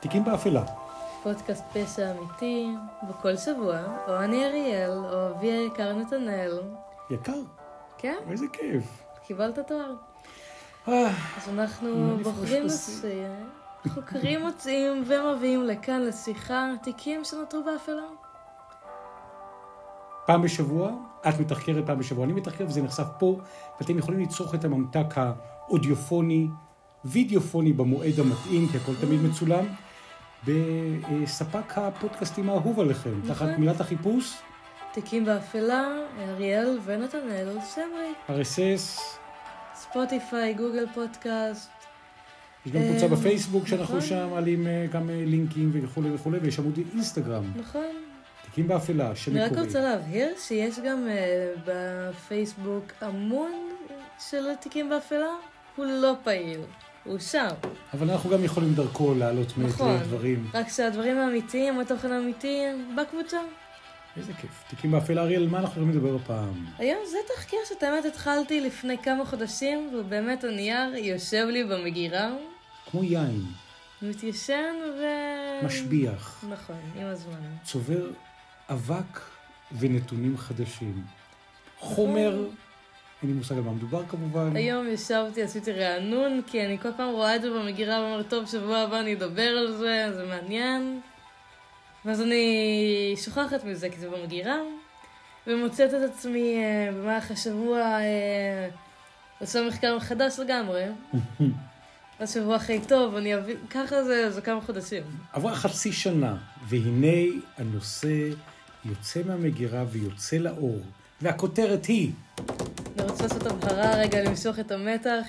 תיקים באפלה. פודקאסט פשע אמיתי, בכל שבוע, או אני אריאל, או אבי היקר נתנאל. יקר, כן, איזה כיף. קיבלת תואר. אה, אז אנחנו בוחרים נושא, חוקרים מוצאים ומביאים לכאן לשיחה תיקים שנותרו באפלה. פעם בשבוע, את מתחקרת פעם בשבוע, אני מתחקר וזה נחשף פה, ואתם יכולים לצרוך את הממתק האודיופוני, וידאופוני במועד המתאים, כי הכל תמיד מצולם, בספק הפודקאסטים האהוב עליכם, תחת נכון. מילת החיפוש, תיקים באפלה, אריאל ונתנאל שמרי. RSS, ספוטיפיי, גוגל פודקאסט. יש גם קבוצה אה, בפייסבוק שאנחנו נכון. שם מעלים אה, גם אה, לינקים וכולי וכולי, ויש עמוד אינסטגרם, נכון. תיקים באפלה, שם אני רק מקורי. רוצה להבהיר שיש גם בפייסבוק עמוד של תיקים באפלה, הוא לא פעיל, הוא שם. אבל אנחנו גם יכולים דרכו להעלות מעת נכון. לעת דברים. רק שהדברים האמיתיים, התוכן האמיתי, בקבוצה. איזה כיף. תיקים באפלה, אריאל, מה אנחנו יכולים לדבר הפעם? היום זה תחקיר שאת האמת התחלתי לפני כמה חודשים, ובאמת הנייר יושב לי במגירה, כמו יין, מתיישן ו... משביח, נכון, עם הזמן. צובר אבק ונתונים חדשים. חומר, אין לי מושג על מה מדובר כמובן. היום ישבתי, עשיתי רענון, כי אני כל פעם רואה את זה במגירה ואומרת, טוב, שבוע הבא אני אדבר על זה, זה מעניין. ואז אני שוכחת מזה, כי זה במגירה, ומוצאת את עצמי אה, במהלך השבוע אה, עושה מחקר חדש לגמרי. השבוע הכי טוב, אני אבין, ככה זה, זה כמה חודשים. עברה חצי שנה, והנה הנושא יוצא מהמגירה ויוצא לאור. והכותרת היא, רוצה לעשות הבהרה רגע, למשוך את המתח.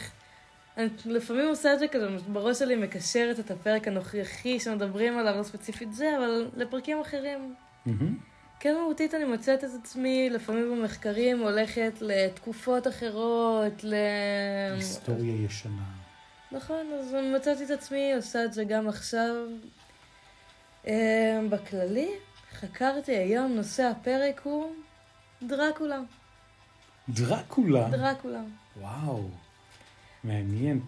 אני לפעמים עושה את זה כזה, בראש שלי מקשרת את הפרק הנוכחי שמדברים עליו, לא ספציפית זה, אבל לפרקים אחרים. כן מהותית אני מוצאת את עצמי לפעמים במחקרים הולכת לתקופות אחרות, ל... היסטוריה ישנה. נכון, אז מצאתי את עצמי עושה את זה גם עכשיו. אה, בכללי, חקרתי היום, נושא הפרק הוא דרקולה. דרקולה. דרקולה. וואו, מעניין.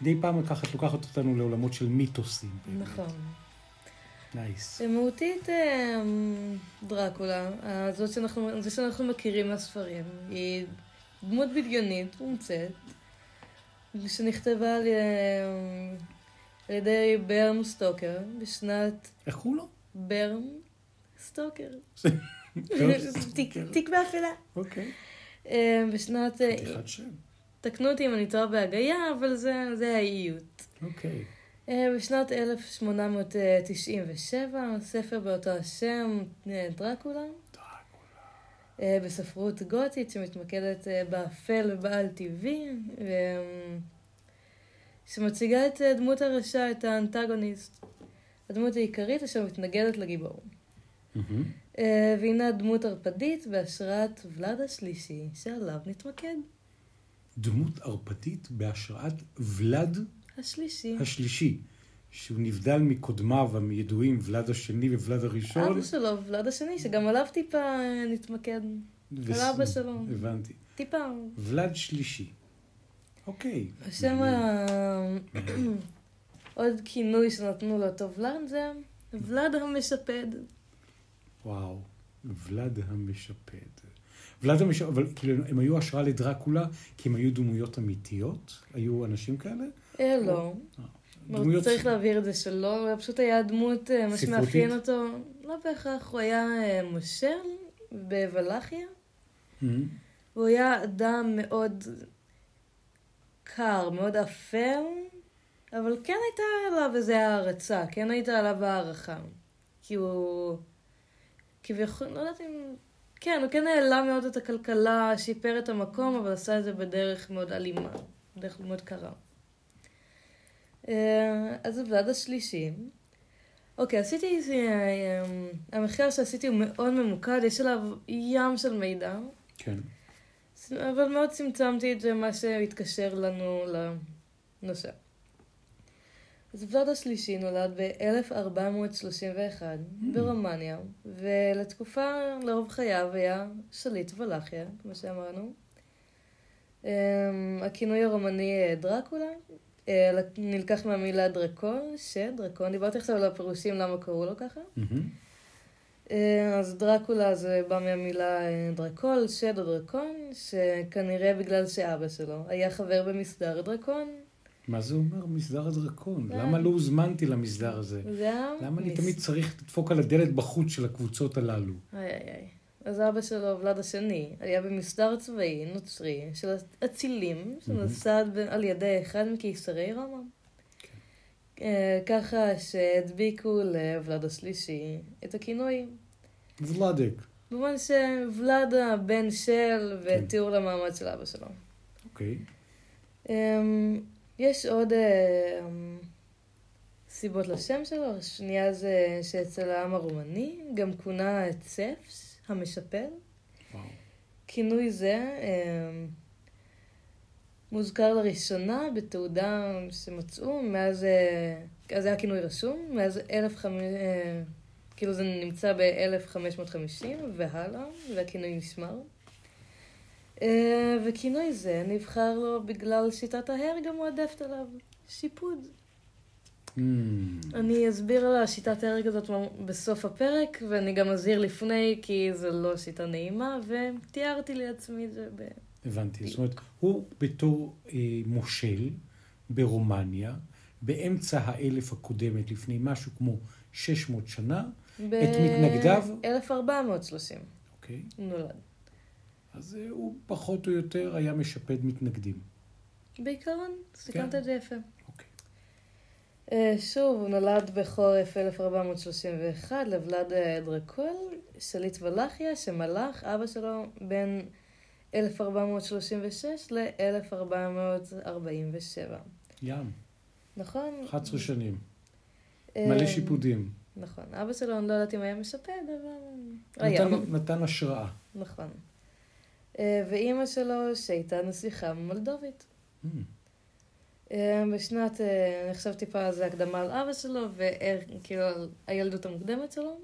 מדי פעם את לוקחת אותנו לעולמות של מיתוסים. באמת. נכון. נייס. מהותית אה, דרקולה, אה, זאת שאנחנו, זה שאנחנו מכירים מהספרים, היא דמות בדיונית, מומצאת, שנכתבה על, אה, על ידי ברם סטוקר בשנת איך קוראים לו? ברם סטוקר. תיק- סטוקר. תיק באפלה. אוקיי. אה, בשנת, אה, חתיכת שם. תקנו אותי אם אני טועה בהגייה, אבל זה, זה האיות. אוקיי. אה, בשנת 1897, ספר באותו השם, אה, דרקולה, אה, בספרות גותית שמתמקדת אה, באפל ובעל טבעי, אה, שמציגה את אה, דמות הרשע, את האנטגוניסט, הדמות העיקרית אשר מתנגדת לגיבור. אה, והינה דמות ערפדית בהשראת ולד השלישי, שעליו נתמקד. דמות ערפדית בהשראת ולד השלישי. השלישי, שהוא נבדל מקודמיו הידועים, ולד השני וולד הראשון. אבא שלו, ולד השני, שגם עליו טיפה נתמקד. וס- על אבא שלו. הבנתי. טיפה. ולד שלישי. אוקיי. השם ה... עוד כינוי שנתנו לאותו ולד זה ולד המשפד. וואו, ולד המשפד. ולד המשפד, אבל כאילו הם היו השראה לדרקולה, כי הם היו דמויות אמיתיות? היו אנשים כאלה? אה, לא. דמויות- צריך להבהיר את זה שלא, הוא פשוט היה דמות, אה, מה? שמאפיין אותו, לא בהכרח, הוא היה אה, מושל בוולאחיה. והוא היה אדם מאוד קר, מאוד אפל, אבל כן הייתה עליו איזו הערצה, כן הייתה עליו הערכה. כי הוא... כביכול, לא יודעת אם... כן, הוא כן העלה מאוד את הכלכלה, שיפר את המקום, אבל עשה את זה בדרך מאוד אלימה, בדרך מאוד קרה. אה, אז זה ולד השלישי. אוקיי, עשיתי... אה, המחקר שעשיתי הוא מאוד ממוקד, יש עליו ים של מידע. כן. אבל מאוד צמצמתי את זה, מה שהתקשר לנו לנושא. אז ולד השלישי נולד ב-1431 ברומניה, ולתקופה, לרוב חייו היה שליט ולאחיה, כמו שאמרנו. אמ, הכינוי הרומני אה, דרקולה. אה, נלקח מהמילה דרקון, שדרקון, דיברתי עכשיו על הפירושים למה קראו לו ככה. אה, אז דרקולה זה בא מהמילה דרקול, שד או דרקון, שכנראה בגלל שאבא שלו היה חבר במסדר דרקון. מה זה אומר מסדר הדרקון? אה. למה לא הוזמנתי למסדר הזה? למה אני תמיד צריך לדפוק על הדלת בחוץ של הקבוצות הללו? איי איי איי. אז אבא שלו, ולד השני, היה במסדר צבאי נוצרי של אצילים, שנוסד ב- על ידי אחד מקיסרי רומא. אה, ככה שהדביקו לוולד השלישי את הכינוי. ולדק. במובן שוולד הבן של ותיאור למעמד של אבא שלו. אוקיי. יש עוד אמ, סיבות לשם שלו. השנייה זה שאצל העם הרומני גם כונה המשפל. וואו. כינוי זה אמ, מוזכר לראשונה בתעודה שמצאו מאז, אה, אז זה היה כינוי רשום, מאז 1500, אה, כאילו זה נמצא ב-1550 והלאה, והכינוי נשמר. אה, וכינוי זה נבחר לו בגלל שיטת ההרג המועדפת עליו, שיפוד. Mm. אני אסביר על השיטת ההרג הזאת בסוף הפרק, ואני גם אזהיר לפני, כי זו לא שיטה נעימה, ותיארתי לעצמי את זה ב... הבנתי. זאת אומרת, הוא בתור אה, מושל ברומניה, באמצע האלף הקודמת, לפני משהו כמו 600 שנה, את מתנגדיו? 1430 אוקיי? הוא נולד. אז אה, הוא פחות או יותר היה משפד מתנגדים. בעיקרון, סיכמת כן. את זה יפה. אוקיי. אה, שוב, הוא נולד בחורף 1431 לוולד אה, דרקול, שליט ולחיה, שמלך אבא שלו בין 1436 ל-1447. ים, נכון? 11 שנים. מלא שיפודים. נכון. אבא שלו, אני לא יודעת אם היה משפד, אבל... נתן, נתן השראה. נכון. אה, ואימא שלו שהייתה נסיכה מולדובית. Mm. אה, בשנת, אה, אני עכשיו טיפה על זה הקדמה על אבא שלו, וכאילו על הילדות המוקדמת שלו.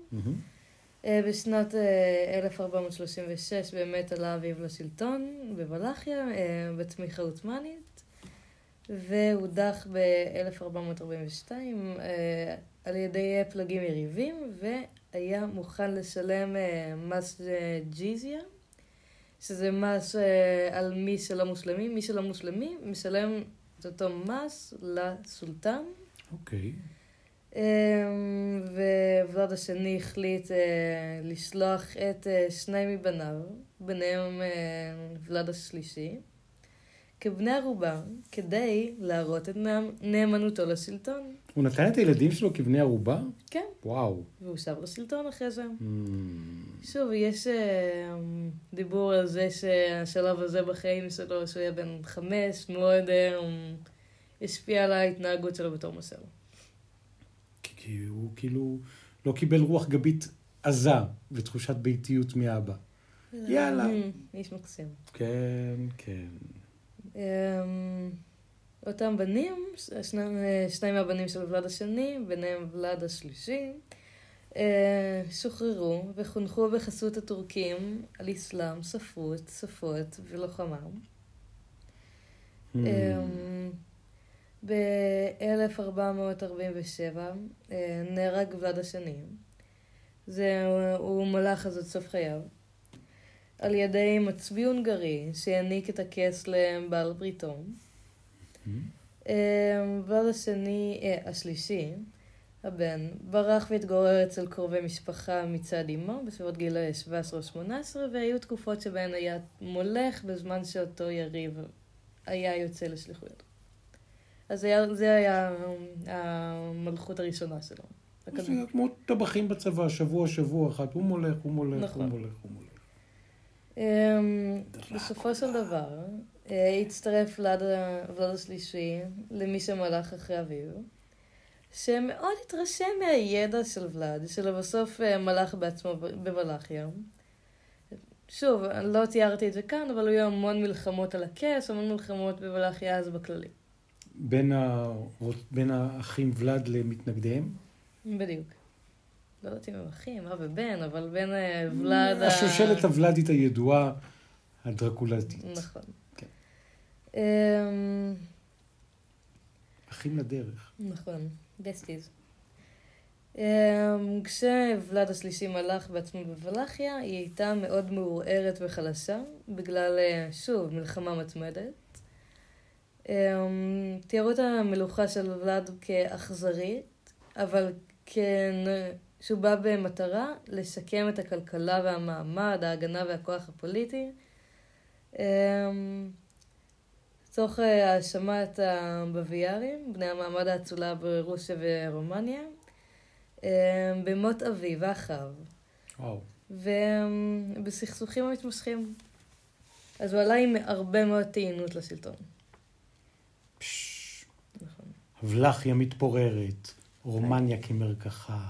אה, בשנת אה, 1436 באמת עלה אביו לשלטון בוולחיה, אה, בתמיכה עות'מאנית, והודח ב-1442 אה, על ידי פלגים יריבים, והיה מוכן לשלם מס ג'יזיה, שזה מס אה, על מי שלא מוסלמי. מי שלא מוסלמי משלם את אותו מס לסולטן. אוקיי. אמ, וולד השני החליט אה, לשלוח את אה, שני מבניו, ביניהם ולד השלישי, כבני ערובה, כדי להראות את נאמ- נאמנותו לשלטון. הוא נתן את הילדים שלו כבני ערובה? כן, וואו. והוא שב לשלטון אחרי זה. Mm. שוב, יש אה, דיבור על זה שהשלב הזה בחיים שלו, שהוא היה בן חמש, מאוד אה, השפיע על ההתנהגות שלו בתור מסר. כי- הוא כאילו לא קיבל רוח גבית עזה ותחושת ביתיות מאבא. יאללה. אמ, איש מקסים. כן, כן. אמ, אותם בנים, שני, שני מהבנים של ולד השני, ביניהם ולד השלישי, אה, שוחררו וחונכו בחסות הטורקים על אסלאם, ספרות, שפות ולוחמה. Mm. אמ, ב-1447 נהרג ולד השני. זה, הוא מלך אז עד סוף חייו. על ידי מצביא הונגרי שהעניק את הכס לבעל בריתו. Mm. אה, ולד השני, אה, השלישי, הבן, ברח והתגורר אצל קרובי משפחה מצד אמו בסביבות גיל 17 או 18, והיו תקופות שבהן היה מולך בזמן שאותו יריב היה יוצא לשליחויות. אז היה, זה היה המלכות הראשונה שלו. זה כמו טבחים בצבא, שבוע, שבוע אחד, הוא מולך, הוא מולך, הוא נכון. מולך, הוא מולך. אמ, בסופו של דבר, אה, הצטרף ולד השלישי למי שמלך אחרי אביו, שמאוד התרשם מהידע של ולד, שלבסוף אה, מלך בעצמו ב- בוולחיה. שוב, לא תיארתי את זה כאן, אבל היו המון מלחמות על הכס, המון מלחמות בוולחיה אז בכללי. בין, ה... בין האחים ולד למתנגדיהם? בדיוק. לא יודעת אם הם אחים, אב ובן, אבל בין אה, ולד... ה- השושלת הוולדית הידועה, הדרקולתית. נכון. כן. אמ, אחים לדרך. נכון, בסטיז. כשוולד השלישי מלך בעצמו בוולאחיה, היא הייתה מאוד מעורערת וחלשה, בגלל, אה, שוב, מלחמה מתמדת. אמ, תיארו את המלוכה של ולד כאכזרית, אבל כן, שהוא בא במטרה לשקם את הכלכלה והמעמד, ההגנה והכוח הפוליטי. אמ, תוך אה, האשמת הבביארים, בני המעמד האצולה ברוסיה ורומניה, אמ, במות אביו ואחיו. וואו. ובסכסוכים המתמשכים. אז הוא עלה עם הרבה מאוד טעינות לשלטון. נכון. הבלחיה מתפוררת, רומניה כמרקחה,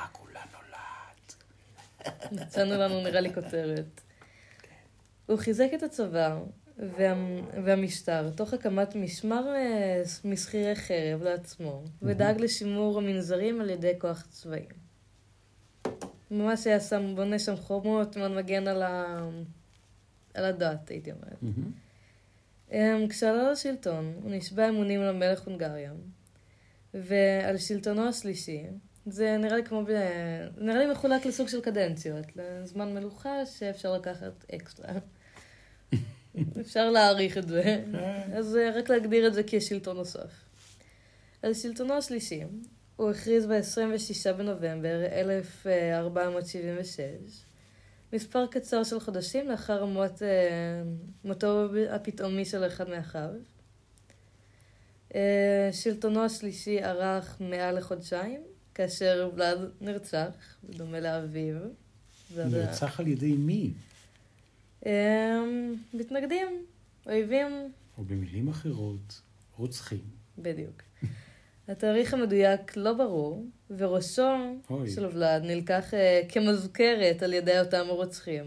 דרקולה נולד. מצאנו לנו נראה לי כותרת. הוא חיזק את הצבא וה... והמשטר תוך הקמת משמר אה, מסחירי חרב לעצמו, ודאג לשימור המנזרים על ידי כוח צבאי. ממש היה שם, בונה שם חומות, מאוד מגן על, ה... על הדת, הייתי אומרת. אמ, כשעלה לשלטון, הוא נשבע אמונים למלך הונגריה, ועל שלטונו השלישי, זה נראה לי כמו, ב... נראה לי מחולק לסוג של קדנציות, לזמן מלוכה שאפשר לקחת אקסטרה. אפשר להעריך את זה, אז אה, רק להגדיר את זה כשלטון נוסף. על שלטונו השלישי, הוא הכריז ב-26 בנובמבר 1476, מספר קצר של חודשים לאחר מות, אה, מותו הפתאומי של אחד מאחיו. אה, שלטונו השלישי ארך מעל לחודשיים, כאשר ולד נרצח, בדומה לאביו. נרצח על ידי מי? אה, מתנגדים, אויבים. או במילים אחרות, רוצחים. בדיוק. התאריך המדויק לא ברור, וראשו אוי. של ולד נלקח uh, כמזוכרת על ידי אותם רוצחים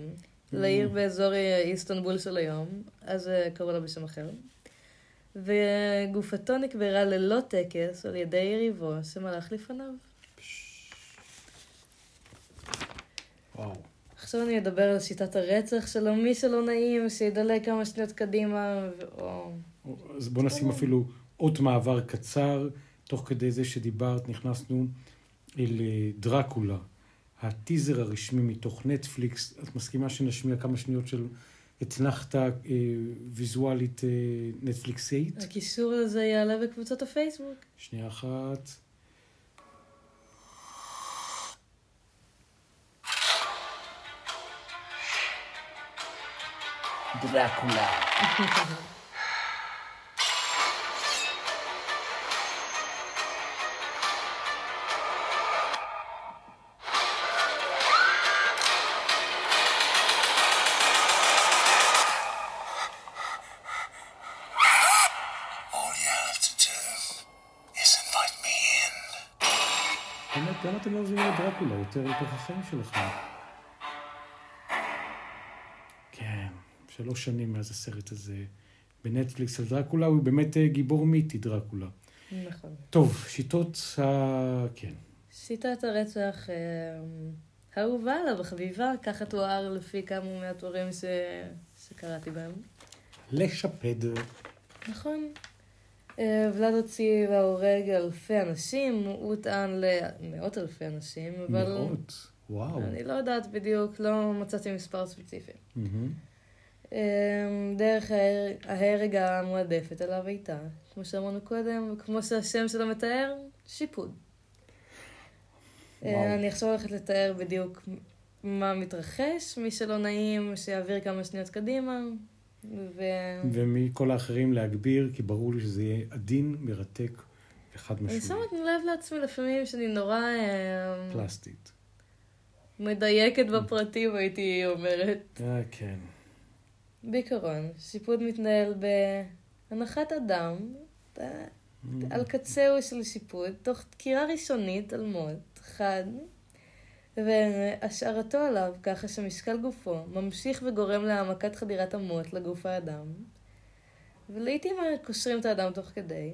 Mm. לעיר באזור אה, איסטנבול של היום, אז uh, קראו לה בשם אחר. וגופתו נקברה ללא טקס על ידי יריבו שמלך לפניו. וואו. עכשיו אני אדבר על שיטת הרצח שלו, מי שלא נעים, שידלג כמה שניות קדימה. או... אז בוא נשים אפילו אות מעבר קצר. תוך כדי זה שדיברת, נכנסנו אל אה, דרקולה, הטיזר הרשמי מתוך נטפליקס. את מסכימה שנשמיע כמה שניות של אתנחתה אה, ויזואלית אה, נטפליקסאית? הקישור לזה יעלה בקבוצות הפייסבוק. שנייה אחת. באמת, למה אתם לא מבינים את דרקולה יותר לתוך החיים שלכם? שלוש שנים מאז הסרט הזה בנטפליקס על דרקולה, הוא באמת אה, גיבור מיתי, דרקולה. נכון. טוב, שיטות ה... כן. שיטת הרצח אה, האהובה עליו, חביבה, ככה תואר לפי כמה מהתוארים ש... שקראתי בהם. לשפד. נכון. אה, ולד הוציא והורג אלפי אנשים, הוא טען למאות אלפי אנשים, אבל מאות. וואו. אני לא יודעת בדיוק, לא מצאתי מספר ספציפי. מהמם. אה, דרך ההר- ההרג המועדפת עליו הייתה, כמו שאמרנו קודם, וכמו שהשם שלו מתאר, שיפוד. אה, וואו. אני עכשיו הולכת לתאר בדיוק מה מתרחש, מי שלא נעים, שיעביר כמה שניות קדימה, ו... ומכל האחרים להגביר, כי ברור לי שזה יהיה עדין, מרתק וחד אני משמעי. שמה לב לעצמי לפעמים שאני נורא אה, פלסטית. מדייקת בפרטים, הייתי אומרת. אה, כן. בעיקרון, שיפוד מתנהל בהנחת אדם, ב- על קצהו של שיפוד, תוך דקירה ראשונית על מות, חד, והשארתו עליו ככה שמשקל גופו ממשיך וגורם להעמקת חדירת המות לגוף האדם, ולעיתים קושרים את האדם תוך כדי,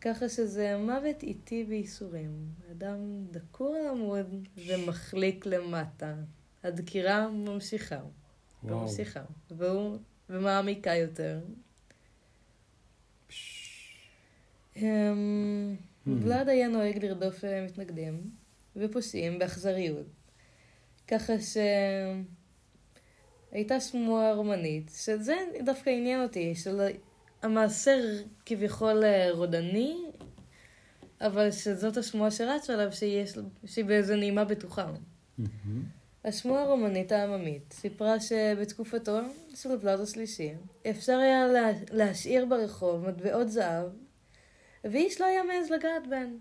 ככה שזה מוות איטי בייסורים. האדם דקור על עמוד ומחליק למטה. הדקירה ממשיכה. וואו. ממשיכה. והוא, ומעמיקה יותר. אמ, ולאד היה נוהג לרדוף אה, מתנגדים ופושעים באכזריות. ככה שהייתה שמועה רומנית, שזה דווקא עניין אותי, שהמעשר כביכול אה, רודני, אבל שזאת השמועה שרצה עליו, שיש, שהיא באיזו נעימה בטוחה. מהמם. השמועה הרומנית העממית סיפרה שבתקופתו של ולאד השלישי אפשר היה לה, להשאיר ברחוב מטבעות זהב ואיש לא היה מעז לגעת בהן.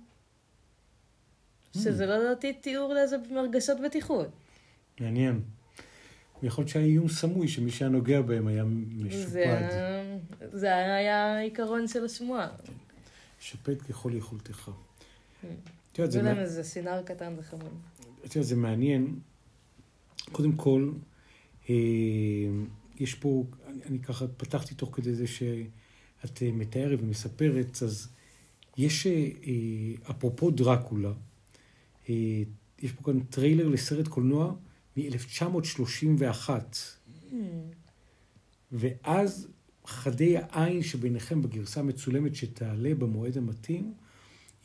שזה לא לדעתי תיאור לאיזה הרגשות בטיחות. מעניין. יכול להיות שהיה איום סמוי שמי שהיה נוגע בהם היה משופד. זה, זה היה העיקרון של השמועה. שפד ככל יכולתך. כן. את יודעת, זה זה סינר קטן וחמוד. את יודעת, זה מעניין. קודם כל, אה, יש פה, אני, אני ככה פתחתי תוך כדי זה שאת אה, מתארת ומספרת, אז יש, אה, אפרופו דרקולה, יש פה כאן טריילר לסרט קולנוע מ-1931, ואז חדי העין שביניכם בגרסה המצולמת שתעלה במועד המתאים,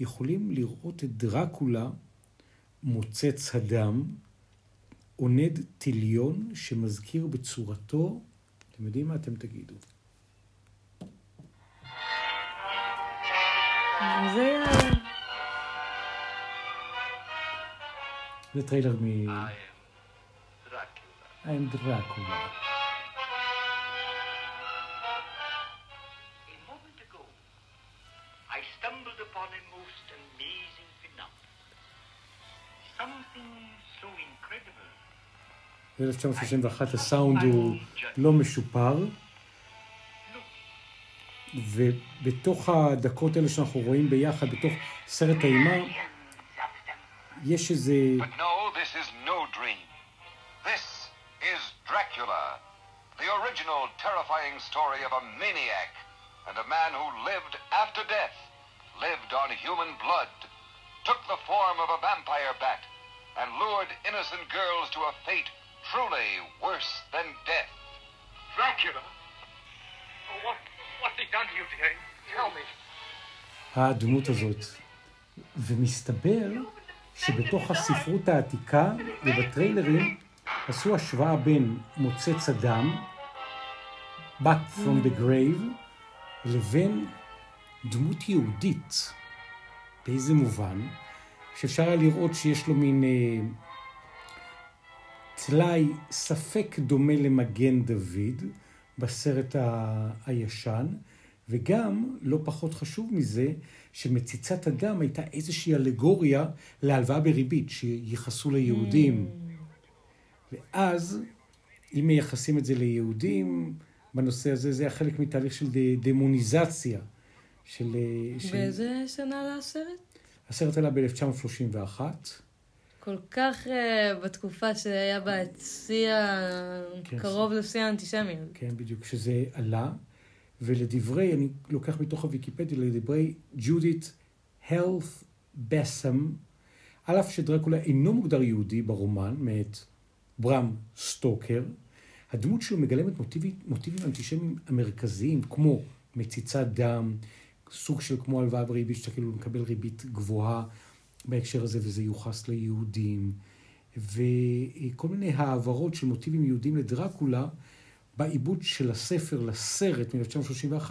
יכולים לראות את דרקולה מוצץ הדם, עונד תליון שמזכיר בצורתו, אתם יודעים מה אתם תגידו? זה... זה טריילר מ... I am Dracula. Something so incredible. ב-1931 הסאונד הוא לא משופר, ובתוך הדקות האלה שאנחנו רואים ביחד, בתוך סרט האימה, יש איזה... Terrifying story of a maniac and a man who lived after death, lived on human blood, took the form of a vampire bat, and lured innocent girls to a fate truly worse than death. Dracula? Oh, what, what's he done to you today? Tell me. הדמות הזאת. ומסתבר שבתוך הספרות העתיקה ובטריילרים עשו השוואה בין מוצץ הדם, Back from the grave, לבין דמות יהודית. באיזה מובן? שאפשר היה לראות שיש לו מין אה, טלאי ספק דומה למגן דוד בסרט ה- הישן, וגם, לא פחות חשוב מזה, שמציצת הדם הייתה איזושהי אלגוריה להלוואה בריבית שייחסו ליהודים. ואז, אם מייחסים את זה ליהודים, בנושא הזה זה היה חלק מתהליך של דמוניזציה. של... אה, של... באיזה שנה עלה הסרט? עלה ב-1931. כל כך אה, בתקופה שהיה בה את שיא, כן, קרוב לשיא האנטישמיות. כן, בדיוק, שזה עלה, ולדברי, אני לוקח מתוך הוויקיפדיה, לדברי ג'ודית הלף בסם, על אף שדרקולה אינו מוגדר יהודי ברומן, מאת ברם סטוקר, הדמות שלו מגלמת מוטיבים, מוטיבים אנטישמיים המרכזיים, כמו מציצת דם, סוג של כמו הלוואה בריבית, שאתה כאילו מקבל ריבית גבוהה בהקשר הזה, וזה יוחס ליהודים, וכל מיני העברות של מוטיבים יהודים לדרקולה, בעיבוד של הספר לסרט מ-1931,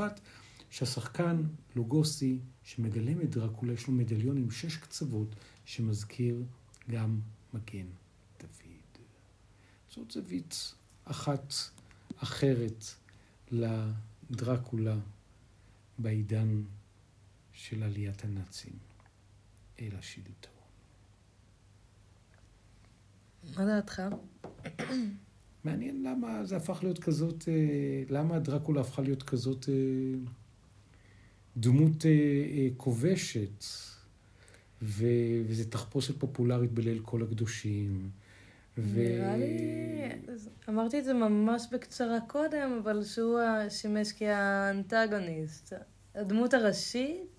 שהשחקן לוגוסי, שמגלם את דרקולה, יש לו מדליון עם שש קצוות, שמזכיר גם מגן דוד. זאת זווית אחת אחרת לדרקולה בעידן של עליית הנאצים אל השלטון. מה דעתך? מעניין למה זה הפך להיות כזאת, אה, למה דרקולה הפכה להיות כזאת אה, דמות אה, כובשת, ו, וזה תחפושת פופולרית בליל כל הקדושים. ו... נראה לי... אמרתי את זה ממש בקצרה קודם, אבל שהוא שימש כאנטגוניסט. הדמות הראשית,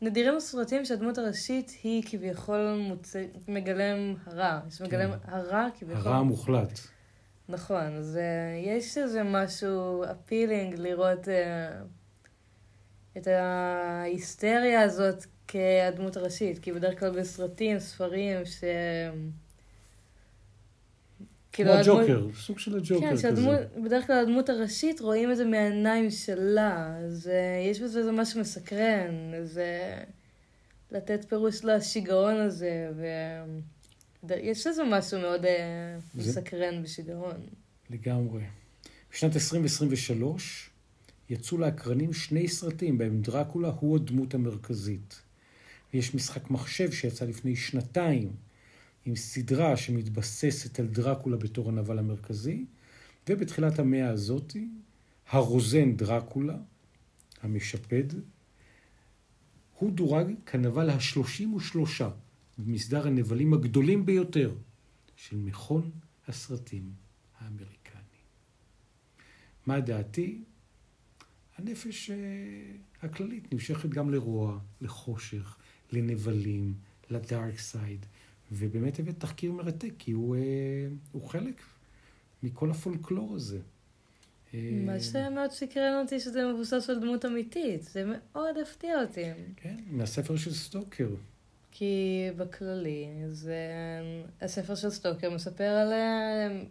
נדירים הסרטים שהדמות הראשית היא כביכול מוצ... מגלם הרע. שמגלם כן. הרע כביכול. הרע המוחלט. נכון, אז אה, יש איזה משהו אפילינג לראות אה, את ההיסטריה הזאת כהדמות הראשית, כי בדרך כלל בסרטים, ספרים, ש... כמו הדמות- הג'וקר, סוג של הג'וקר כן, כזה. שהדמות, בדרך כלל הדמות הראשית רואים את זה מהעיניים שלה, אז אה, יש בזה איזה משהו מסקרן, זה לתת פירוש לשיגעון הזה, ויש לזה משהו מאוד אה, זה- מסקרן בשיגעון. לגמרי. בשנת 2023 יצאו לאקרנים שני סרטים בהם דרקולה הוא הדמות המרכזית. ויש משחק מחשב שיצא לפני שנתיים עם סדרה שמתבססת על דרקולה בתור הנבל המרכזי, ובתחילת המאה הזאתי, הרוזן דרקולה, המשפד, הוא דורג כנבל השלושים ושלושה במסדר הנבלים הגדולים ביותר של מכון הסרטים האמריקני. מה דעתי? הנפש אה, הכללית נמשכת גם לרוע, לחושך, לנבלים, ל dark side, ובאמת הבאת תחקיר מרתק, כי הוא, אה, הוא חלק מכל הפולקלור הזה. אה, מה שמאוד סקרן אותי שזה מבוסס על דמות אמיתית, זה מאוד הפתיע אותי. כן, מהספר של סטוקר. כי בכללי, זה... הספר של סטוקר מספר על אה,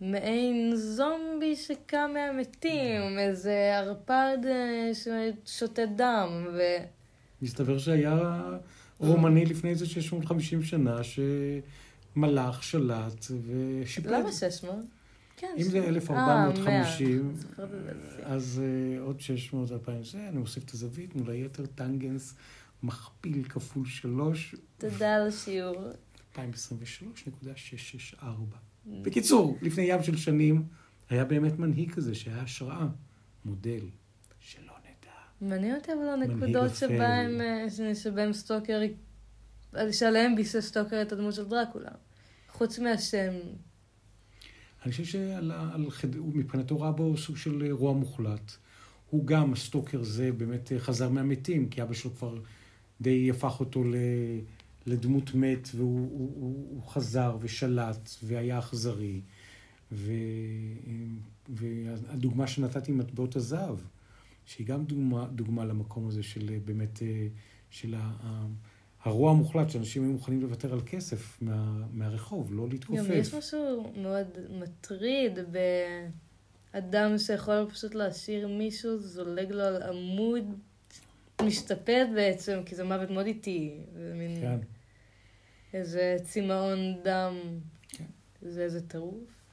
מעין זומבי שקם מהמתים, איזה ערפד ששותה דם, ו... מסתבר שהיה רומני לפני איזה 650 שנה, שמלאך, שלט ושיפד. למה 600? כן. אם זה ש- 1450, אה. אז אה, עוד 600, 2000, זה, אני מוסיף את הזווית, מול היתר טנגנס מכפיל כפול 3, תודה על השיעור. 2023.664. בקיצור, לפני ים של שנים, היה באמת מנהיג כזה שהיה השראה, מודל, שלא. מעניין אותי אבל הנקודות. שבהם, אה, שבהם סטוקר, שעליהם ביסס סטוקר את הדמות של דרקולה. חוץ מהשם. אני חושב שעל ה- על חד... הוא מבחינתו ראה בו סוג של אה, רוע מוחלט. הוא גם, הסטוקר זה, באמת אה, חזר מהמתים, כי אבא שלו כבר די הפך אותו ל... לדמות מת, והוא הוא, הוא, הוא חזר ושלט והיה אכזרי. ו... והדוגמה שנתתי עם מטבעות הזהב, שהיא גם דוגמה, דוגמה למקום הזה של אה, באמת, אה, של הרוע המוחלט, שאנשים היו מוכנים לוותר על כסף מה, מהרחוב, לא להתכופף. גם יש משהו מאוד מטריד באדם שיכול פשוט להשאיר מישהו, זולג לו על עמוד משתפד בעצם, כי זה מוות מאוד איטי. זה מין כן. איזה צמאון דם. כן. זה איזה טירוף.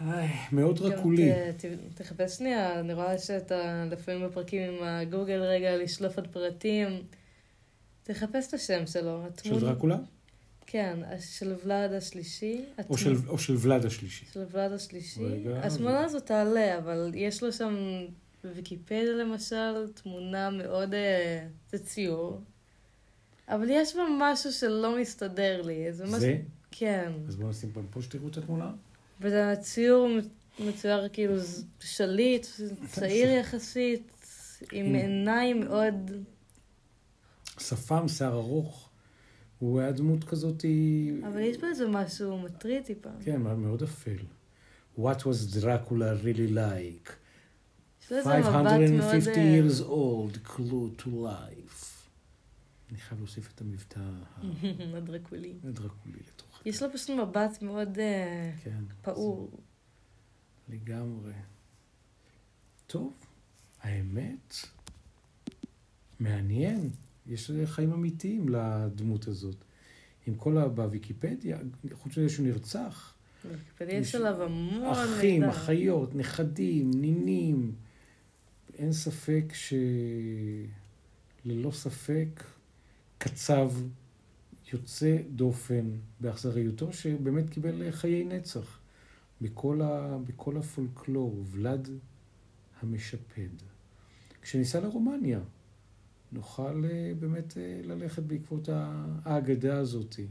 איי, מאוד. ת- ת- תחפש שנייה, אני רואה שאתה לפעמים בפרקים עם הגוגל רגע לשלוף עוד פרטים. תחפש את השם שלו. של דרקולה? כן, של ולאד השלישי. או של, או של ולאד השלישי. של ולאד השלישי. רגע, התמונה הזאת תעלה, אבל יש לו שם, בוויקיפדיה למשל, תמונה מאוד... אה, זה ציור. אבל יש בה משהו שלא מסתדר לי. זה משהו... כן. אז בואו נשים פה שתראו את התמונה. והציור מצויר כאילו שליט, צעיר יחסית, עם עיניים מאוד... שפם, שיער ארוך. הוא היה דמות כזאת, אבל יש בה איזה משהו מטריד טיפה. כן, מאוד אפל. What was Dracula really like? יש לו איזה מבט מאוד... 550 אה, years old, clue to life. אני חייב להוסיף את המבטא הדרקולי. הדרקולי יש לו פשוט מבט מאוד אה, כן. פעור. לגמרי. טוב, האמת, מעניין. יש חיים אמיתיים לדמות הזאת. עם כל ה... בוויקיפדיה, חוץ מזה שהוא נרצח, בוויקיפדיה יש עליו המון אחים, מידע. אחיות, נכדים, נינים. אין ספק ש... ללא ספק, קצב יוצא דופן באכזריותו, שבאמת קיבל חיי נצח בכל, ה... בכל הפולקלור, ולד המשפד. כשניסע לרומניה, נוכל אה, באמת אה, ללכת בעקבות האגדה הזאתי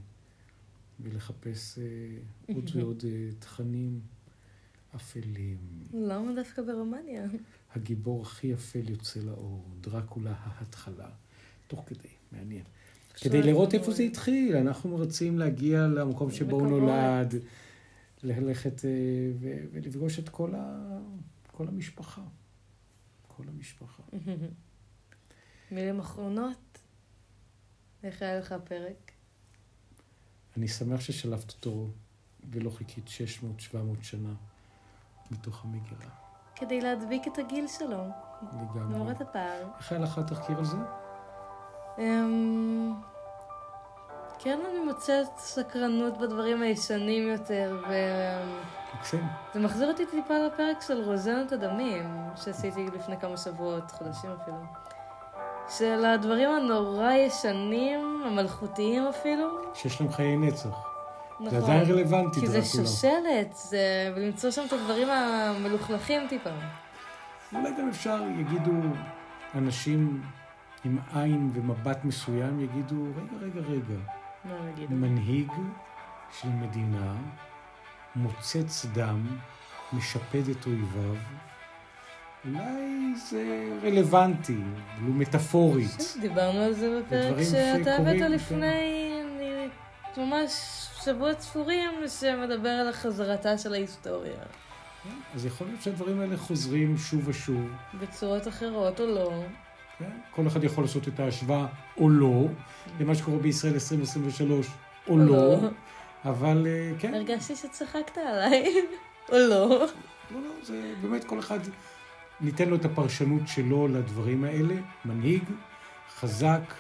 ולחפש אה, עוד ועוד תכנים אפלים. למה דווקא ברומניה? הגיבור הכי אפל יוצא לאור, דרקולה ההתחלה. תוך כדי, מעניין. כדי לראות איפה זה התחיל, אנחנו רוצים להגיע למקום שבו הוא. נולד, ללכת אה, ולפגוש את כל, ה... כל המשפחה. כל המשפחה. מילים אחרונות? איך היה לך הפרק? אני שמח ששלפת אותו ולא חיכית 600-700 שנה מתוך המגירה. כדי להדביק את הגיל שלו, לגמרי. למרות הפער. איך היה לך התחקיר על זה? אמ, כן, אני מוצאת סקרנות בדברים הישנים יותר, וזה מקסים. מחזיר אותי טיפה לפרק של רוזנת הדמים, שעשיתי לפני כמה שבועות, חודשים אפילו. של הדברים הנורא ישנים, המלכותיים אפילו. שיש להם חיי נצח. נכון. זה עדיין רלוונטי, כי זה דרקולה. שושלת, זה... ולמצוא שם את הדברים המלוכלכים טיפה. אולי גם אפשר, יגידו אנשים עם עין ומבט מסוים, יגידו, רגע, רגע, רגע, מה נגיד? מנהיג של מדינה מוצץ דם, משפד את אויביו, אולי זה רלוונטי, ולו מטאפורית. דיברנו על זה בפרק שאתה הבאת כן. לפני אני, ממש שבועות ספורים, שמדבר על החזרתה של ההיסטוריה. אז יכול להיות שהדברים האלה חוזרים שוב ושוב. בצורות אחרות או לא. כל אחד יכול לעשות את ההשוואה או לא, למה שקורה בישראל 2023 או לא, לא. אבל אה, כן, הרגשתי שצחקת עליי, או לא. לא, לא, זה באמת כל אחד, ניתן לו את הפרשנות שלו לדברים האלה. מנהיג, חזק,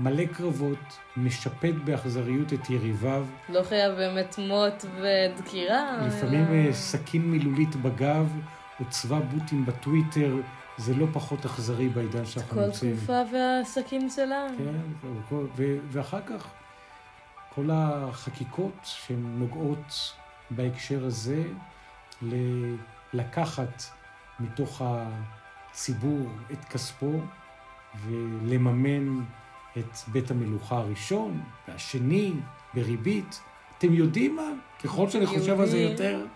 מלא קרבות, משפט באכזריות את יריביו, לא חייב באמת מוט ודקירה. לפעמים אלא- אה, סכין מילולית בגב, או צבא בוטים בטוויטר, זה לא פחות אכזרי בעידן שאנחנו כל נמצאים. תקופה והעסקים שלה. כן, וכל- ו- ואחר כך כל החקיקות שהן נוגעות בהקשר הזה, ל- לקחת מתוך הציבור את כספו ולממן את בית המלוכה הראשון והשני בריבית. אתם יודעים מה? ככל שאני חושב על זה. יותר,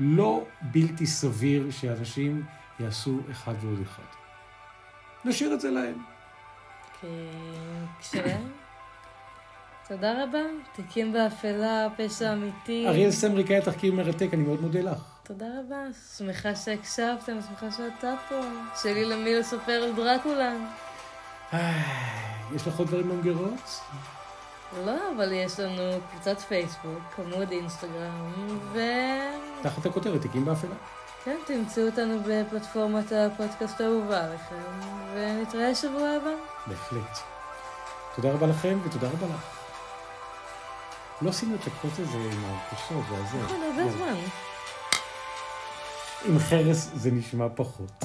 לא בלתי סביר שאנשים יעשו אחד ועוד אחד. נשאיר את זה להם. כן, כשלהם. תודה רבה. תיקים באפלה, פשע אמיתי. אריאל סמריק היה תחקיר מרתק, אני מאוד מודה לך. תודה רבה. שמחה שהקשבתם, שמחה שאתה פה. שלי למי לספר על דרקולה. יש לך עוד דברים במגירות? לא, אבל יש לנו קבוצת פייסבוק, עמוד אינסטגרם, ו... תחת הכותרת, תיקים באפלה. כן, תמצאו אותנו בפלטפורמת הפודקאסט האהובה עליכם, ונתראה שבוע הבא. בהחלט. תודה רבה לכם ותודה רבה לך. לא עשינו את הקוט הזה עם הקושות והזה. נכון, הרבה לא. זמן. עם חרס זה נשמע פחות.